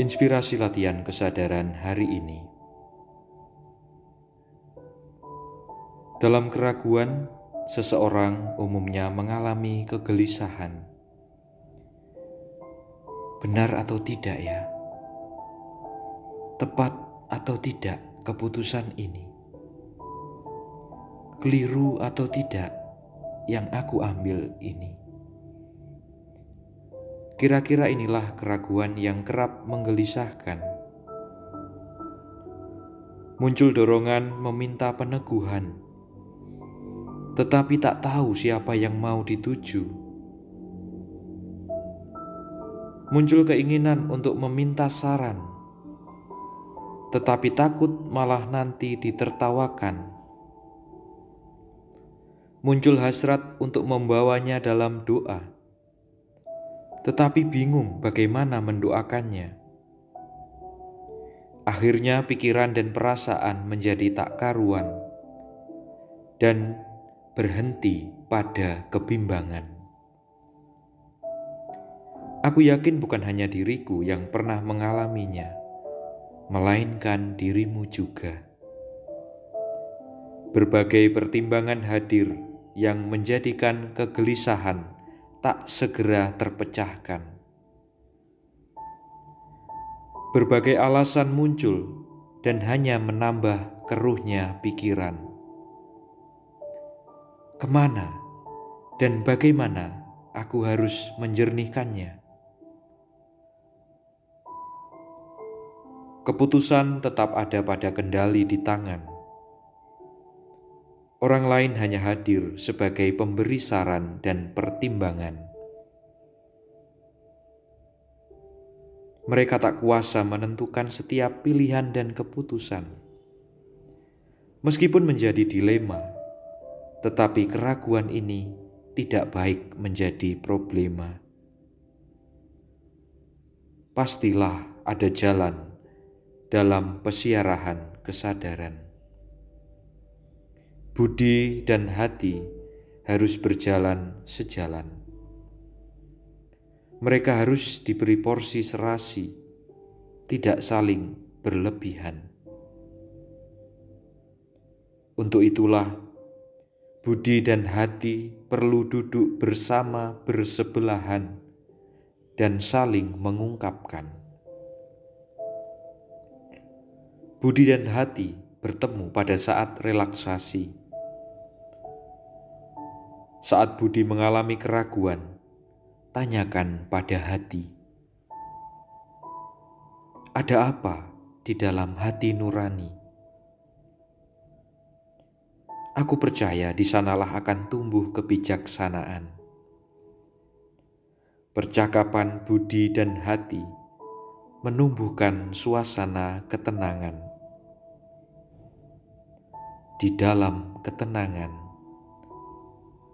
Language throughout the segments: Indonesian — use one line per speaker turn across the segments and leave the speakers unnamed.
Inspirasi latihan kesadaran hari ini. Dalam keraguan, seseorang umumnya mengalami kegelisahan. Benar atau tidak, ya? Tepat atau tidak keputusan ini? Keliru atau tidak yang aku ambil ini? Kira-kira inilah keraguan yang kerap menggelisahkan. Muncul dorongan meminta peneguhan, tetapi tak tahu siapa yang mau dituju. Muncul keinginan untuk meminta saran, tetapi takut malah nanti ditertawakan. Muncul hasrat untuk membawanya dalam doa tetapi bingung bagaimana mendoakannya. Akhirnya, pikiran dan perasaan menjadi tak karuan dan berhenti pada kebimbangan. Aku yakin bukan hanya diriku yang pernah mengalaminya, melainkan dirimu juga. Berbagai pertimbangan hadir yang menjadikan kegelisahan tak segera terpecahkan. Berbagai alasan muncul dan hanya menambah keruhnya pikiran. Ke mana dan bagaimana aku harus menjernihkannya? Keputusan tetap ada pada kendali di tangan. Orang lain hanya hadir sebagai pemberi saran dan pertimbangan. Mereka tak kuasa menentukan setiap pilihan dan keputusan. Meskipun menjadi dilema, tetapi keraguan ini tidak baik menjadi problema. Pastilah ada jalan dalam pesiarahan kesadaran budi dan hati harus berjalan sejalan. Mereka harus diberi porsi serasi, tidak saling berlebihan. Untuk itulah, budi dan hati perlu duduk bersama bersebelahan dan saling mengungkapkan. Budi dan hati bertemu pada saat relaksasi saat Budi mengalami keraguan, tanyakan pada hati. Ada apa di dalam hati nurani? Aku percaya di sanalah akan tumbuh kebijaksanaan. Percakapan budi dan hati menumbuhkan suasana ketenangan. Di dalam ketenangan,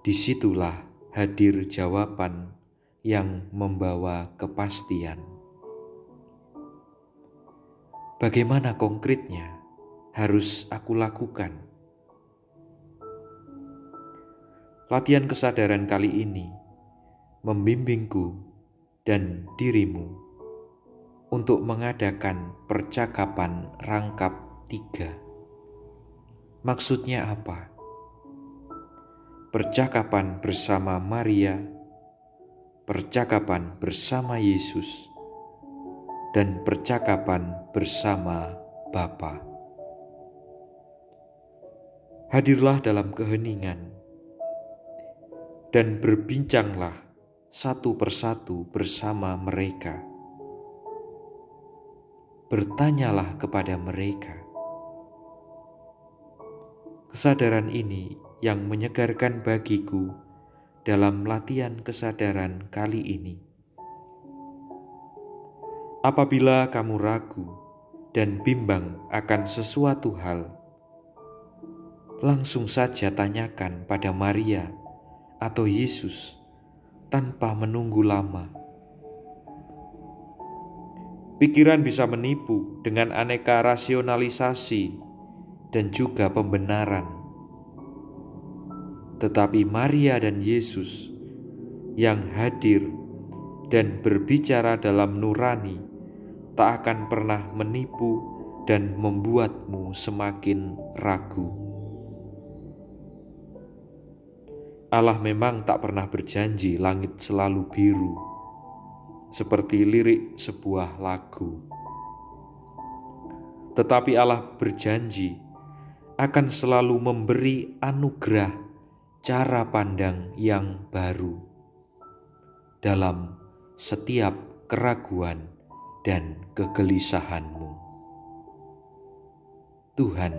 di situlah hadir jawaban yang membawa kepastian. Bagaimana konkretnya harus aku lakukan? Latihan kesadaran kali ini membimbingku dan dirimu untuk mengadakan percakapan rangkap tiga. Maksudnya apa? Percakapan bersama Maria, percakapan bersama Yesus, dan percakapan bersama Bapa. Hadirlah dalam keheningan dan berbincanglah satu persatu bersama mereka. Bertanyalah kepada mereka. Kesadaran ini yang menyegarkan bagiku dalam latihan kesadaran kali ini. Apabila kamu ragu dan bimbang akan sesuatu hal, langsung saja tanyakan pada Maria atau Yesus tanpa menunggu lama. Pikiran bisa menipu dengan aneka rasionalisasi dan juga pembenaran tetapi Maria dan Yesus yang hadir dan berbicara dalam nurani tak akan pernah menipu dan membuatmu semakin ragu. Allah memang tak pernah berjanji langit selalu biru, seperti lirik sebuah lagu. Tetapi Allah berjanji akan selalu memberi anugerah cara pandang yang baru dalam setiap keraguan dan kegelisahanmu. Tuhan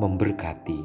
memberkati.